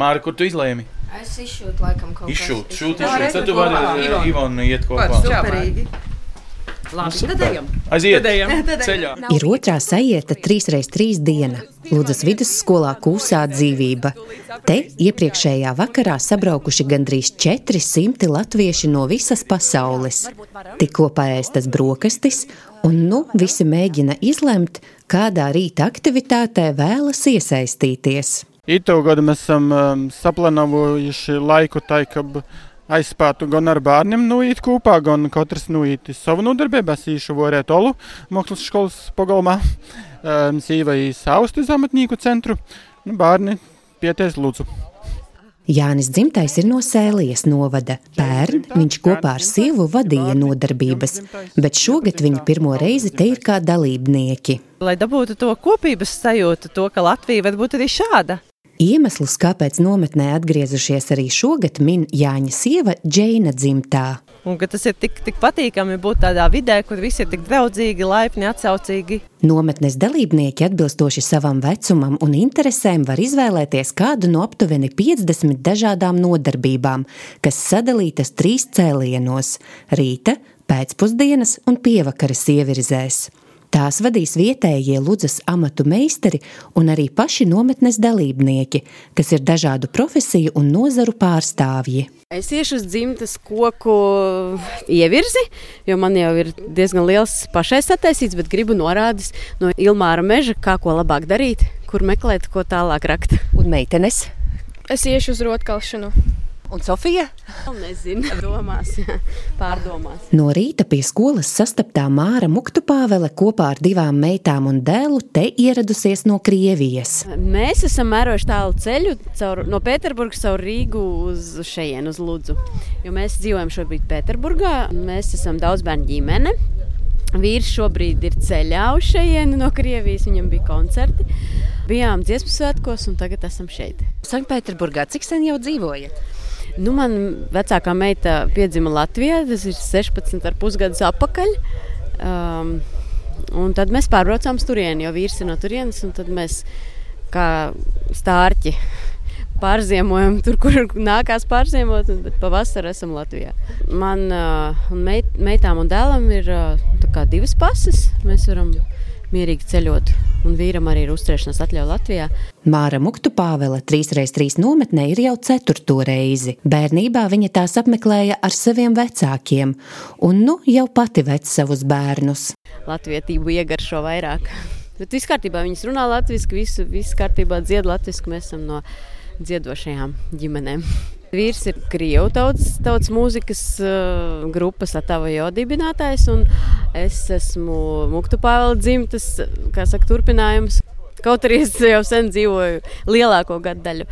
Māri, kur tu izlēmi? Es izšūtu laikam kaut ko. Izšūt, šūt, Vari, izšūt. Tad tu vari ar Ivonu iet kopā. Superīgi. Labi, tad ejam. Aiziet Tad ejam. ceļā. Ir otrā sajieta 3x3 diena. Lūdzas vidusskolā kūsā dzīvība. Te iepriekšējā vakarā sabraukuši gandrīz 400 latvieši no visas pasaules. Tikko paēstas brokastis, un nu visi mēģina izlemt, kādā rīta aktivitātē vēlas iesaistīties. Itu gadu mēs esam um, saplānojuši laiku tā, ka aizspētu gan ar bērniem nuīt kopā, gan katrs nuīt savu nodarbību. Es īšu vorēt Olu mākslas skolas pagalmā, um, sīvai sausti zamatnīku centru. Nu, bērni pieties lūdzu. Jānis dzimtais ir no Sēlijas novada. Pērn viņš kopā ar sievu vadīja nodarbības, bet šogad viņi pirmo reizi te ir kā dalībnieki. Lai dabūtu to kopības sajūtu, to, ka Latvija var būt arī šāda. Iemeslus, kāpēc nometnē atgriezušies arī šogad, min Jāņa sieva Džeina dzimtā. Un tas ir tik, tik patīkami būt tādā vidē, kur visi ir tik draudzīgi, laipni, atsaucīgi. Nometnes dalībnieki atbilstoši savam vecumam un interesēm var izvēlēties kādu no aptuveni 50 dažādām nodarbībām, kas sadalītas trīs cēlienos - rīta, pēcpusdienas un pievakaras ievirzēs. Tās vadīs vietējie Ludzas amatu meistari un arī paši nometnes dalībnieki, kas ir dažādu profesiju un nozaru pārstāvji. Es iešu uz dzimtas koku ievirzi, jo man jau ir diezgan liels pašais sataisīts, bet gribu norādīt no Ilmāra meža, kā ko labāk darīt, kur meklēt, ko tālāk rakt. Un meitenes? Es iešu uz rotkalšanu. Un Sofija? Nezinu, domās, pārdomās. No rīta pie skolas sastaptā Māra Muktupāvele kopā ar divām meitām un dēlu te ieradusies no Krievijas. Mēs esam mērojuši tālu ceļu caur, no Pēterburgas caur Rīgu uz šejienu, uz Ludzu. Jo mēs dzīvojam šobrīd Pēterburgā, mēs esam daudz bērnu ģimene. Vīrs šobrīd ir ceļā uz šejienu no Krievijas, viņam bija koncerti. Bijām dziesmu svētkos, un tagad esam šeit. Sanktpēterburgā cik sen jau dzīvojat? Nu, man vecākā meita piedzima Latvijā, tas ir 16,5 gadus atpakaļ. Um, un tad mēs pārbraucām uz turieni, jo vīrs ir no turienes, tad mēs kā stārķi pārziemojam tur, kur nākās pārziemot, un pavasarī esam Latvijā. Man uh, un meit, meitām un dēlam ir uh, divas pases. Mēs varam mierīgi ceļot, un vīram arī ir uzturēšanās atļauja Latvijā. Māra Muktupāvele 3x3 nometnē ir jau ceturto reizi. Bērnībā viņa tās apmeklēja ar saviem vecākiem, un nu jau pati vec savus bērnus. Latvietību iegaršo vairāk. Bet viss kārtībā, viņas runā latviešu, visu, viss kārtībā dzied latviešu, mēs esam no dziedošajām ģimenēm. Vīrs ir krievu tautas, tautas mūzikas uh, grupas Atavajo dibinātājs, un es esmu Muktu Pāvela dzimtas, kā saka, turpinājums. Kaut arī es jau sen dzīvoju lielāko gadu daļu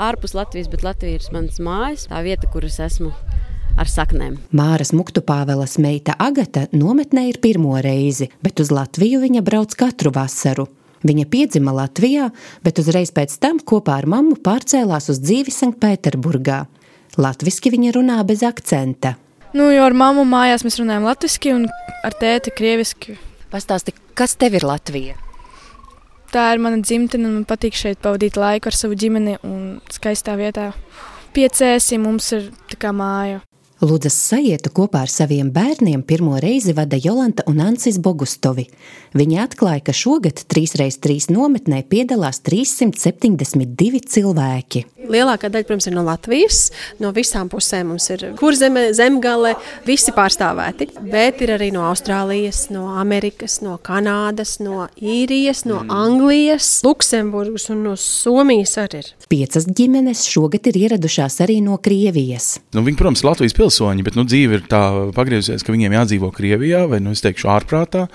ārpus Latvijas, bet Latvija ir mans mājas, tā vieta, kur es esmu ar saknēm. Māras Muktupāvelas meita Agata nometnē ir pirmo reizi, bet uz Latviju viņa brauc katru vasaru. Viņa piedzima Latvijā, bet uzreiz pēc tam kopā ar mammu pārcēlās uz dzīvi Sanktpēterburgā. Latvijasiski viņa runā bez akcenta. Nu, jo ar mammu mājās mēs runājam latviešu, un ar tēti krieviski. Pastāsti, kas tev ir Latvija? Tā ir mana dzimtene, un man patīk šeit pavadīt laiku ar savu ģimeni un skaistā vietā. Piecēsi mums ir tā kā māja. Lūdzas sajietu kopā ar saviem bērniem pirmo reizi vada Jolanta un Ancis Bogustovi. Viņi atklāja, ka šogad 3x3 nometnē piedalās 372 cilvēki. Lielākā daļa, protams, ir no Latvijas. No visām pusēm mums ir kurzeme, zemgale, visi pārstāvēti. Bet ir arī no Austrālijas, no Amerikas, no Kanādas, no Īrijas, no Anglijas, Luksemburgas un no Somijas arī ir. Piecas ģimenes šogad ir ieradušās arī no Krievijas. Nu, viņi, protams, ir Latvijas pilsoņi, bet nu, dzīve ir tā pagriezusies, ka viņiem jādzīvo Krievijā vai, nu, es teikšu, ārprātā.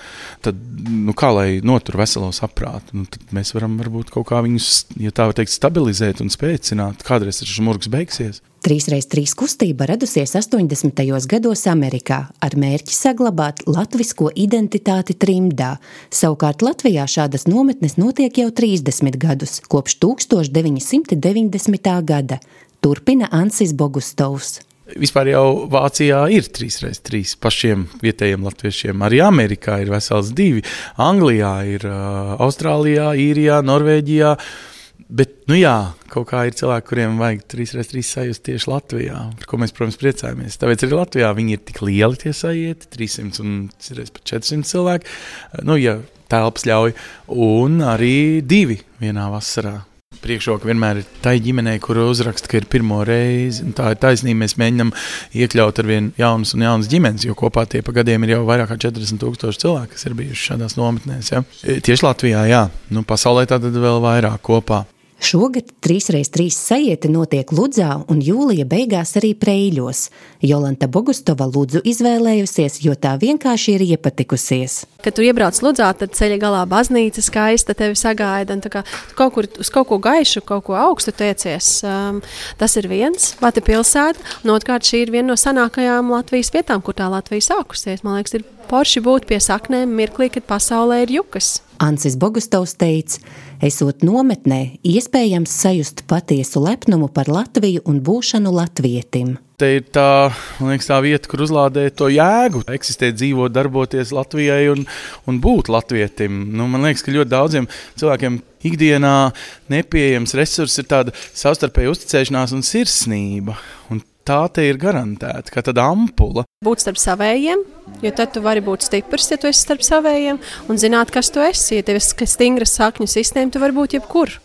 Tad, nu, kā lai notur veselo saprātu, nu, tad mēs varam varbūt kaut kā viņus, ja tā var teikt, stabilizēt un spēcināt. Kādreiz tas žmurgs beigsies. 3x3 kustība radusies 80. gados Amerikā ar mērķi saglabāt latvisko identitāti trimdā. Savukārt Latvijā šādas nometnes notiek jau 30 gadus, kopš 1990. gada. Turpina Ansis Bogustovs. Vispār jau Vācijā ir 3x3 pašiem vietējiem latviešiem. Arī Amerikā ir vesels divi. Anglijā ir, uh, Austrālijā, Īrijā, Norvēģijā. Bet, nu jā, kaut kā ir cilvēki, kuriem vajag 3x3 sajust tieši Latvijā, par ko mēs, protams, priecājamies. Tāpēc arī Latvijā viņi ir tik lieli tie sajieti, 300 un pat 400 cilvēki, nu, ja telpas ļauj, un arī divi vienā vasarā priekšroka vienmēr ir tai ģimenei, kur uzraksta, ka ir pirmo reizi. Tā ir taisnība. Mēs mēģinām iekļaut ar vien jaunas un jaunas ģimenes, jo kopā tie pa gadiem ir jau vairāk kā 40 tūkstoši cilvēku, kas ir bijuši šādās nometnēs. Ja? Tieši Latvijā, jā, nu, pasaulē tātad vēl vairāk kopā. Šogad 3x3 sajieti notiek Ludzā un jūlija beigās arī Preļos. Jolanta Bogustova Ludzu izvēlējusies, jo tā vienkārši ir iepatikusies. Kad tu iebrauc Ludzā, tad ceļa galā baznīca skaista tevi sagaida. Tu kaut kur uz kaut ko gaišu, kaut ko augstu tiecies. Um, tas ir viens, pati pilsēta. Un otrkārt, šī ir viena no senākajām Latvijas vietām, kur tā Latvija sākusies. Man liekas, ir Porši būt pie saknēm mirklī, kad pasaulē ir jukas. Ansis Bogustovs teica, esot nometnē, iespējams sajust patiesu lepnumu par Latviju un būšanu latvietim. Te ir tā, liekas, tā vieta, kur uzlādēt to jēgu, eksistēt, dzīvot, darboties Latvijai un, un būt latvietim. Nu, man liekas, ka ļoti daudziem cilvēkiem ikdienā nepieejams resurss ir tāda savstarpēja uzticēšanās un sirsnība. Un tā te ir garantēta, kā tāda ampula. Būt starp savējiem, jo tad tu vari būt stiprs, ja tu esi starp savējiem, un zināt, kas tu esi. Ja tev ir stingra sakņu sistēma, tu vari būt jebkur.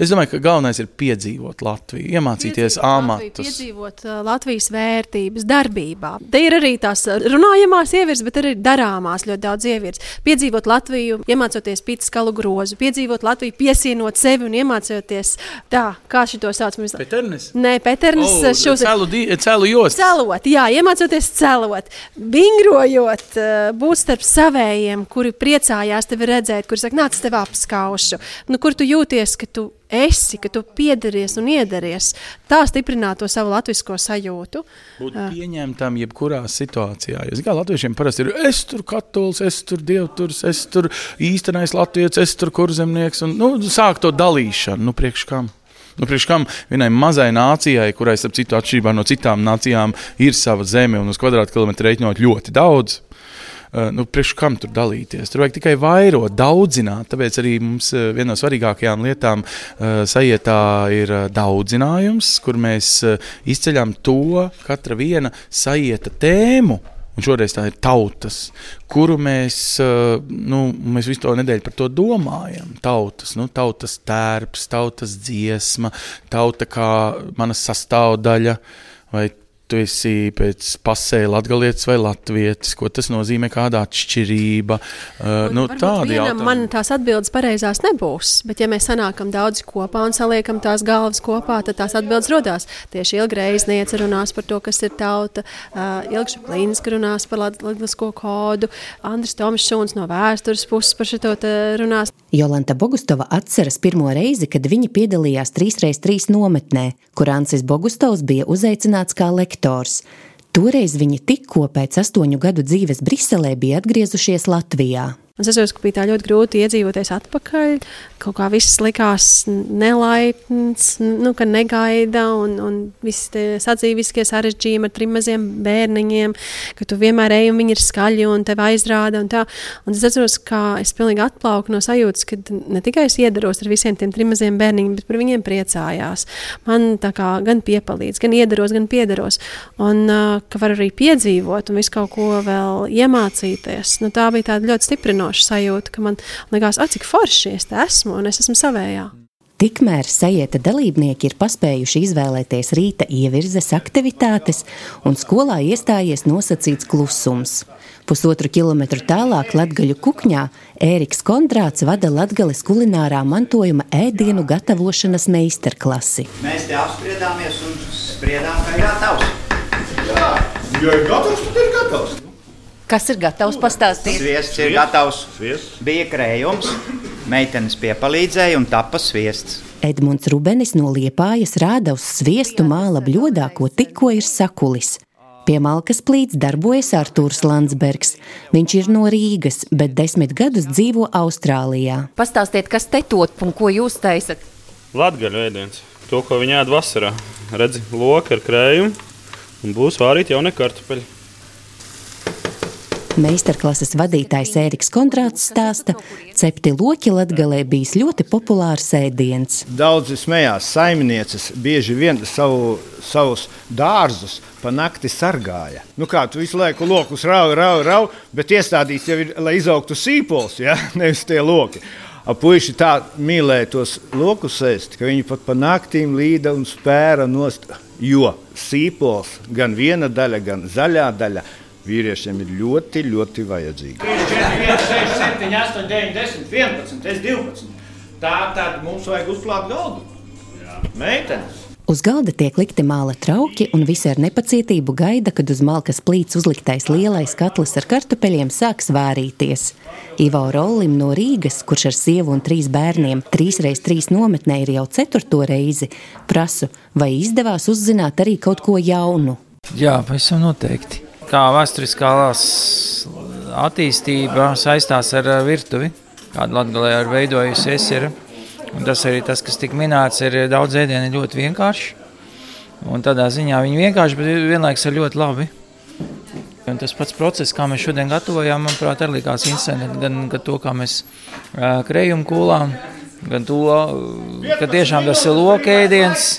Es domāju, ka galvenais ir piedzīvot Latviju, iemācīties piedzīvot amatus. Latviju, piedzīvot uh, Latvijas vērtības darbībā. Te ir arī tās runājamās ievirzes, bet arī darāmās ļoti daudz ievirzes. Piedzīvot Latviju, iemācoties pītas kalu grozu, piedzīvot Latviju, piesienot sevi un iemācoties tā, kā šito sauc. Mēs... Peternis? Nē, Peternis. Oh, šos... Celu, di... celu jost. Celot, jā, iemācoties celot, vingrojot, uh, būt starp savējiem, kuri priecājās tevi redzēt, kuri saka, nāc tev apskaušu, nu, kur tu jūties, ka tu esi, ka tu piederties un iedaries. Tā stiprināt to savu latviešu sajūtu. Būt pieņemtam jebkurā situācijā. Jo, kā latviešiem parasti ir, es tur katolis, es tur dievturs, es tur īstenais latviečs, es tur kurzemnieks. Un, nu, sāk to dalīšanu, nu, priekš kam. Nu, priekš kam vienai mazai nācijai, kurai, starp citu, atšķirībā no citām nācijām, ir sava zeme un uz kvadrātkilometru reiķinot ļoti daudz. Eh, nu, priekš kam tur dalīties. Tur vajag tikai vairot, daudzināt. Tāpēc arī mums eh, viena no svarīgākajām lietām uh, sajietā ir daudzinājums, kur mēs izceļam to katra viena sajieta tēmu. Un šoreiz tā ir tautas, kuru mēs, nu, mēs visu to nedēļu par to domājam. Tautas, nu, tautas tērps, tautas dziesma, tauta kā mana sastāvdaļa, vai tu esi pēc pasēja latgalietis vai latvietis, ko tas nozīmē, kāda atšķirība. Uh, nu, tādi jautājumi. Man tās atbildes pareizās nebūs, bet ja mēs sanākam daudzi kopā un saliekam tās galvas kopā, tad tās atbildes rodās. Tieši ilgreizniece runās par to, kas ir tauta, uh, Ilgša Plīnska runās par latgalisko kodu, Andris Toms Šūns no vēstures puses par šito runās. Jolanta Bogustova atceras pirmo reizi, kad viņa piedalījās 3x3 nometnē, kur Ansis Bogustovs bija uzaicināts kā lektors. Toreiz viņi tikko pēc astoņu gadu dzīves Briselē bija atgriezušies Latvijā. Es saprotu, ka bija tā ļoti grūti iedzīvoties atpakaļ. Kaut kā viss likās nelaipns, nu, ka negaida un, un tie sadzīviskie sarežģījumi ar trim maziem bērniņiem, ka tu vienmēr ej un viņi ir skaļi un tev aizrāda. Un tā. un es atceros, ka es pilnīgi atplauku no sajūtas, ka ne tikai es iedaros ar visiem tiem trim maziem bērniņiem, bet par viņiem priecājās. Man tā kā gan piepalīdz, gan iedaros, gan piederos. Un ka var arī piedzīvot un visu kaut ko vēl iemācīties. Nu, tā bija tāda ļoti stiprina apmierinoša sajūta, ka man liekas, ah, cik forši es esmu un es esmu savējā. Tikmēr sajieta dalībnieki ir paspējuši izvēlēties rīta ievirzes aktivitātes, un skolā iestājies nosacīts klusums. Pusotru kilometru tālāk Latviju kukņā Ēriks Kondrāts vada Latvijas kulinārā mantojuma ēdienu gatavošanas meistarklasi. Mēs te apspriedāmies un spriedām, ka ir gatavs. Jā, ja ir gatavs, tad ir gatavs. Kas ir gatavs pastāstīt? Sviests ir gatavs. Sviests. Bija krējums, meitenes piepalīdzēja un tapa sviests. Edmunds Rubenis no Liepājas rāda uz sviestu māla bļodā, ko tikko ir sakulis. Pie malkas plīts darbojas Artūrs Landsbergs. Viņš ir no Rīgas, bet desmit gadus dzīvo Austrālijā. Pastāstiet, kas te top un ko jūs taisat? Latgaļu ēdiens. To, ko viņi ēd vasarā. Redzi, loka ar krējumu un būs vārīt jauni kartupeļi. Meistarklases vadītājs Ēriks Kontrāts stāsta, cepti loķi latgalē bijis ļoti populārs ēdiens. Daudzi smējās, saimnieces bieži vien savu, savus dārzus pa nakti sargāja. Nu kā tu visu laiku lokus rauj, rauj, rauj, bet iestādīts jau ir, lai izaugtu sīpols, ja? nevis tie loki. Puisi tā mīlēja tos lokus ēst, ka viņi pat pa naktīm līda un spēra nost. Jo sīpols, gan viena daļa, gan zaļā daļa, vīriešiem ir ļoti, ļoti vajadzīga. 4, 5, 6, 7, 8, 9, 10, 11, 12. Tā tad mums vajag uzklāt galdu. Meitenes. Uz galda tiek likti māla trauki, un visi ar nepacietību gaida, kad uz malkas plīts uzliktais lielais katls ar kartupeļiem sāks vārīties. Ivo Rollim no Rīgas, kurš ar sievu un trīs bērniem trīs reiz trīs nometnē ir jau ceturto reizi, prasu, vai izdevās uzzināt arī kaut ko jaunu. Jā, pavisam noteikti. Kā vēsturiskā attīstība saistās ar virtuvi, kāda Latvijā ir veidojusies. Ir. Un tas arī tas, kas tika minēts, ir daudz ēdienu ļoti vienkārši. Un tādā ziņā viņi vienkārši, bet vienlaikus ir ļoti labi. Un tas pats process, kā mēs šodien gatavojām, manuprāt, arī likās interesanti. Gan, gan to, kā mēs krējumu kūlām, gan to, ka tiešām tas ir lokēdiens.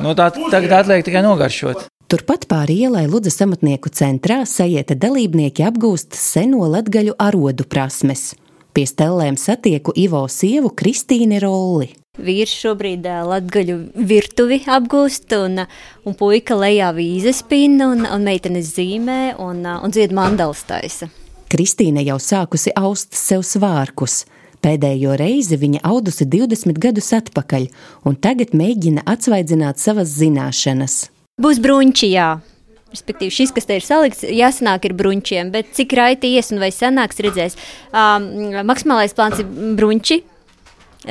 Nu, tā tagad atliek tikai nogaršot. Turpat pāri ielai Ludus amatnieku centrā sajieta dalībnieki apgūst seno latgaļu arodu prasmes. Pie stellēm satieku Ivo sievu Kristīni Rolli. Vīrs šobrīd latgaļu virtuvi apgūst, un, un puika lejā vīzes pina, un, un meitenes zīmē, un, un dzied mandalas taisa. Kristīne jau sākusi aust sev svārkus. Pēdējo reizi viņa audusi 20 gadus atpakaļ, un tagad mēģina atsvaidzināt savas zināšanas. Būs bruņķi, jā. Respektīvi, šis, kas te ir salikts, jāsanāk ir bruņķiem, bet cik raiti ies un vai sanāks, redzēs. Um, maksimālais plāns ir bruņķi,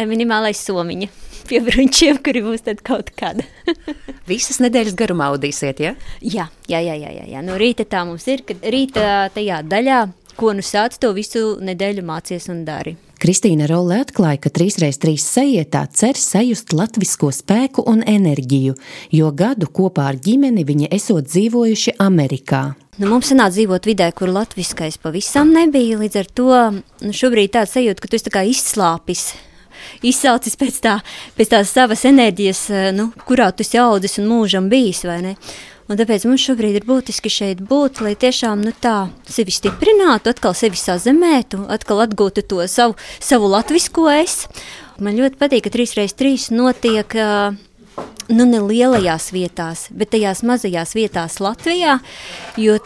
minimālais somiņa pie bruņķiem, kuri būs tad kaut kāda. Visas nedēļas garumā audīsiet, ja? Jā, jā, jā, jā, jā. No rīta tā mums ir, kad rīta tajā daļā, ko nu sāc, to visu nedēļu mācies un dari. Kristīna Rolle atklāja, ka 3x3 sajietā cer sajust latvisko spēku un enerģiju, jo gadu kopā ar ģimeni viņi esot dzīvojuši Amerikā. Nu, mums sanāca dzīvot vidē, kur latviskais pavisam nebija. Līdz ar to nu, šobrīd tāds sajūta, ka tu esi tā kā izslāpis. Izsaucis pēc, tā, pēc tās savas enerģijas, nu, kurā tu esi audzis un mūžam bijis? Un tāpēc mums šobrīd ir būtiski šeit būt, lai tiešām nu, tā sevi stiprinātu, atkal sevi sazemētu, atkal atgūtu to savu, savu latvisko es. Man ļoti patīk, ka 3x3 notiek. Nu, ne lielajās vietās, bet tajās mazajās vietās Latvijā, jo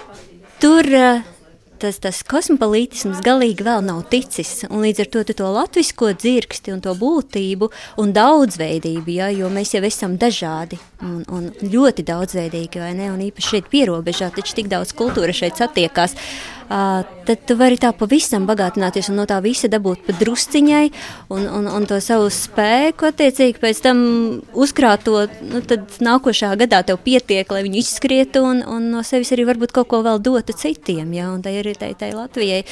tur uh, tas, tas kosmopolītisms galīgi vēl nav ticis. Līdz ar to to latviešu dzirksti un to būtību un daudzveidību, ja, jo mēs jau esam dažādi un, un ļoti daudzveidīgi, vai ne? Un īpaši šeit pierobežā, taču tik daudz kultūra šeit satiekās. Uh, tad tu vari tā pavisam bagātināties un no tā visa dabūt pa drusciņai un, un, un to savu spēku attiecīgi pēc tam uzkrāt to, nu, tad nākošā gadā tev pietiek, lai viņi izskrietu un, un no sevis arī varbūt kaut ko vēl dotu citiem, ja, un tā ir tai, tai Latvijai.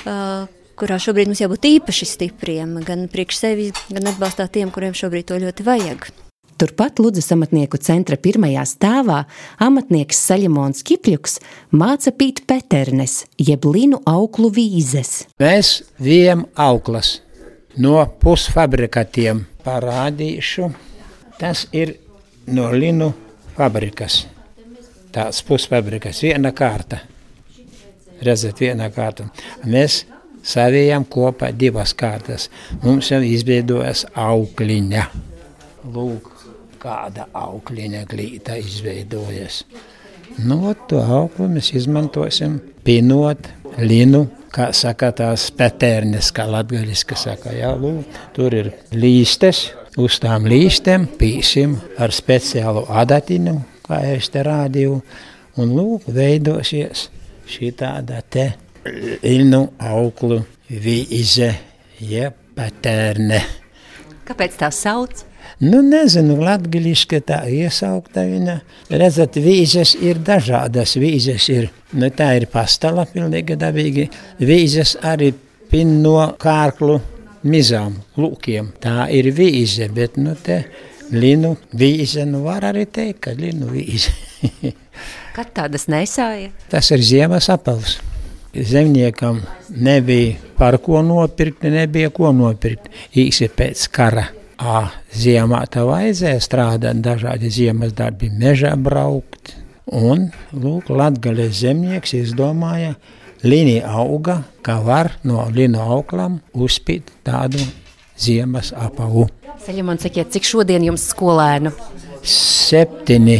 Uh, kurā šobrīd mums jābūt īpaši stipriem, gan priekš sevis, gan atbalstā tiem, kuriem šobrīd to ļoti vajag. Turpat Ludus amatnieku centra pirmajā stāvā amatnieks Saļamons Kipļuks māca pīt peternes, jeb linu auklu vīzes. Mēs viem auklas no pusfabrikatiem parādīšu. Tas ir no linu fabrikas. Tāds pusfabrikas, viena kārta. Redzat, viena kārta. Mēs savējām kopā divas kārtas. Mums jau izveidojas aukliņa. Lūk, kāda augļiņa glīta izveidojas. Nu, to auglu mēs izmantosim pinot linu, kā saka tās petērnes, kā latgaļiski saka, jā, lūk, tur ir līstes, uz tām līstēm pīsim ar speciālu adatiņu, kā es te rādīju, un lūk, veidosies šī tāda te linu auglu vīze, jeb petērne. Kāpēc tā sauc? Nu, nezinu, latgaliski tā iesaukta viņa. Redzat, vīzes ir dažādas. Vīzes ir, nu tā ir pastala pilnīgi dabīgi. Vīzes arī pin no kārklu mizām, lūkiem. Tā ir vīze, bet nu te linu vīze, nu var arī teikt, ka linu vīze. Kad tādas nesāja? Tas ir ziemas apels. Zemniekam nebija par ko nopirkt, nebija ko nopirkt īsi pēc kara. A, ziemā tā vajadzēja strādāt, dažādi ziemas darbi, mežā braukt. Un, lūk, Latgales zemnieks izdomāja, līnija auga, kā var no līnu auklam uzspīt tādu ziemas apavu. Ceļam un sakiet, cik šodien jums skolēnu? Septiņi.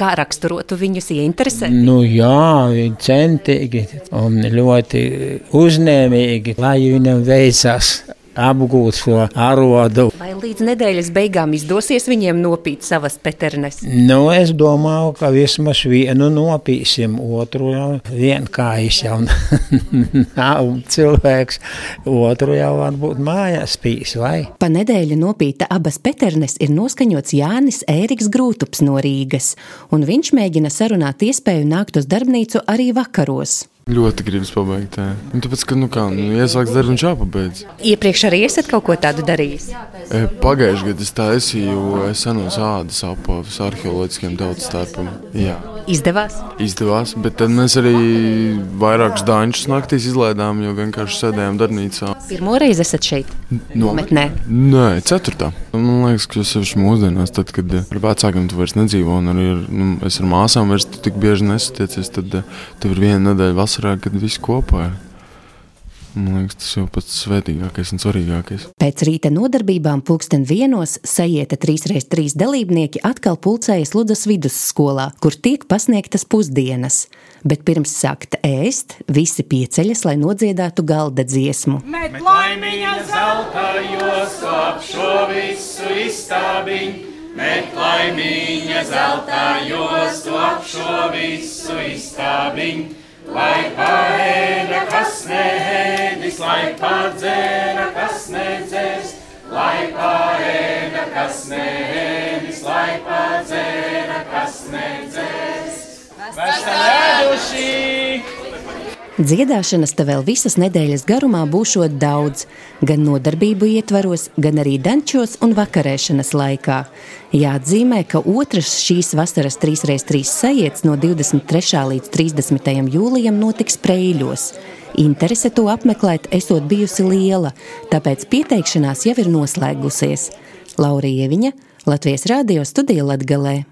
Kā raksturotu viņus ieinteresēt? Nu, jā, viņi centīgi un ļoti uzņēmīgi, lai viņam veicas apgūt šo arodu. Vai līdz nedēļas beigām izdosies viņiem nopīt savas peternes? Nu, es domāju, ka vismaz vienu nopīsim, otru jau vienkārši jau nav cilvēks, otru jau varbūt mājās pīs, vai? Pa nedēļu nopīta abas peternes ir noskaņots Jānis Ēriks Grūtups no Rīgas, un viņš mēģina sarunāt iespēju nākt uz darbnīcu arī vakaros. Ļoti gribas pabeigt. Jā. Nu, tāpēc, ka, nu, kā, nu, iesāks darbu, viņš jāpabeidz. Iepriekš arī esat kaut ko tādu darījis? E, Pagājušajā gadā es taisīju senos ādas apavus arheoloģiskiem. Jā. Izdevās? Izdevās, bet tad mēs arī vairākus dāņus naktīs izlaidām, jo vienkārši sēdējām darbnīcā. Pirmo reizi esat šeit? Nometnē? Nē, ceturtā. Man liekas, ka tas ir mūsdienās, tad, kad ar vecākiem tu vairs nedzīvo, un arī ar, nu, es ar māsām vairs tik bieži nesatiecies, tad tev ir viena nedēļa vasarā, kad viss kopā ir. Man liekas, tas jau pats svētīgākais un svarīgākais. Pēc rīta nodarbībām pulksten vienos sajieta 3x3 dalībnieki atkal pulcējas Ludas vidusskolā, kur tiek pasniegtas pusdienas. Bet pirms sākt ēst, visi pieceļas, lai nodziedātu galda dziesmu. Met laimiņa zelta jostu ap šo visu izstābiņu. Met laimiņa zelta jostu ap šo visu izstābiņu. Lai paēda, kas neēdis, lai pārdzēra, kas nedzērs, lai paēda, kas neēdis, lai pārdzēra, kas nedzērs. Vesel ēduši! Dziedāšanas te vēl visas nedēļas garumā būšot daudz, gan nodarbību ietvaros, gan arī dančos un vakarēšanas laikā. Jāatzīmē, ka otrs šīs vasaras 3x3 sajiets no 23. līdz 30. jūlijam notiks Preļos. Interese to apmeklēt esot bijusi liela, tāpēc pieteikšanās jau ir noslēgusies. Laurija Ieviņa, Latvijas Rādio studija Latgalē.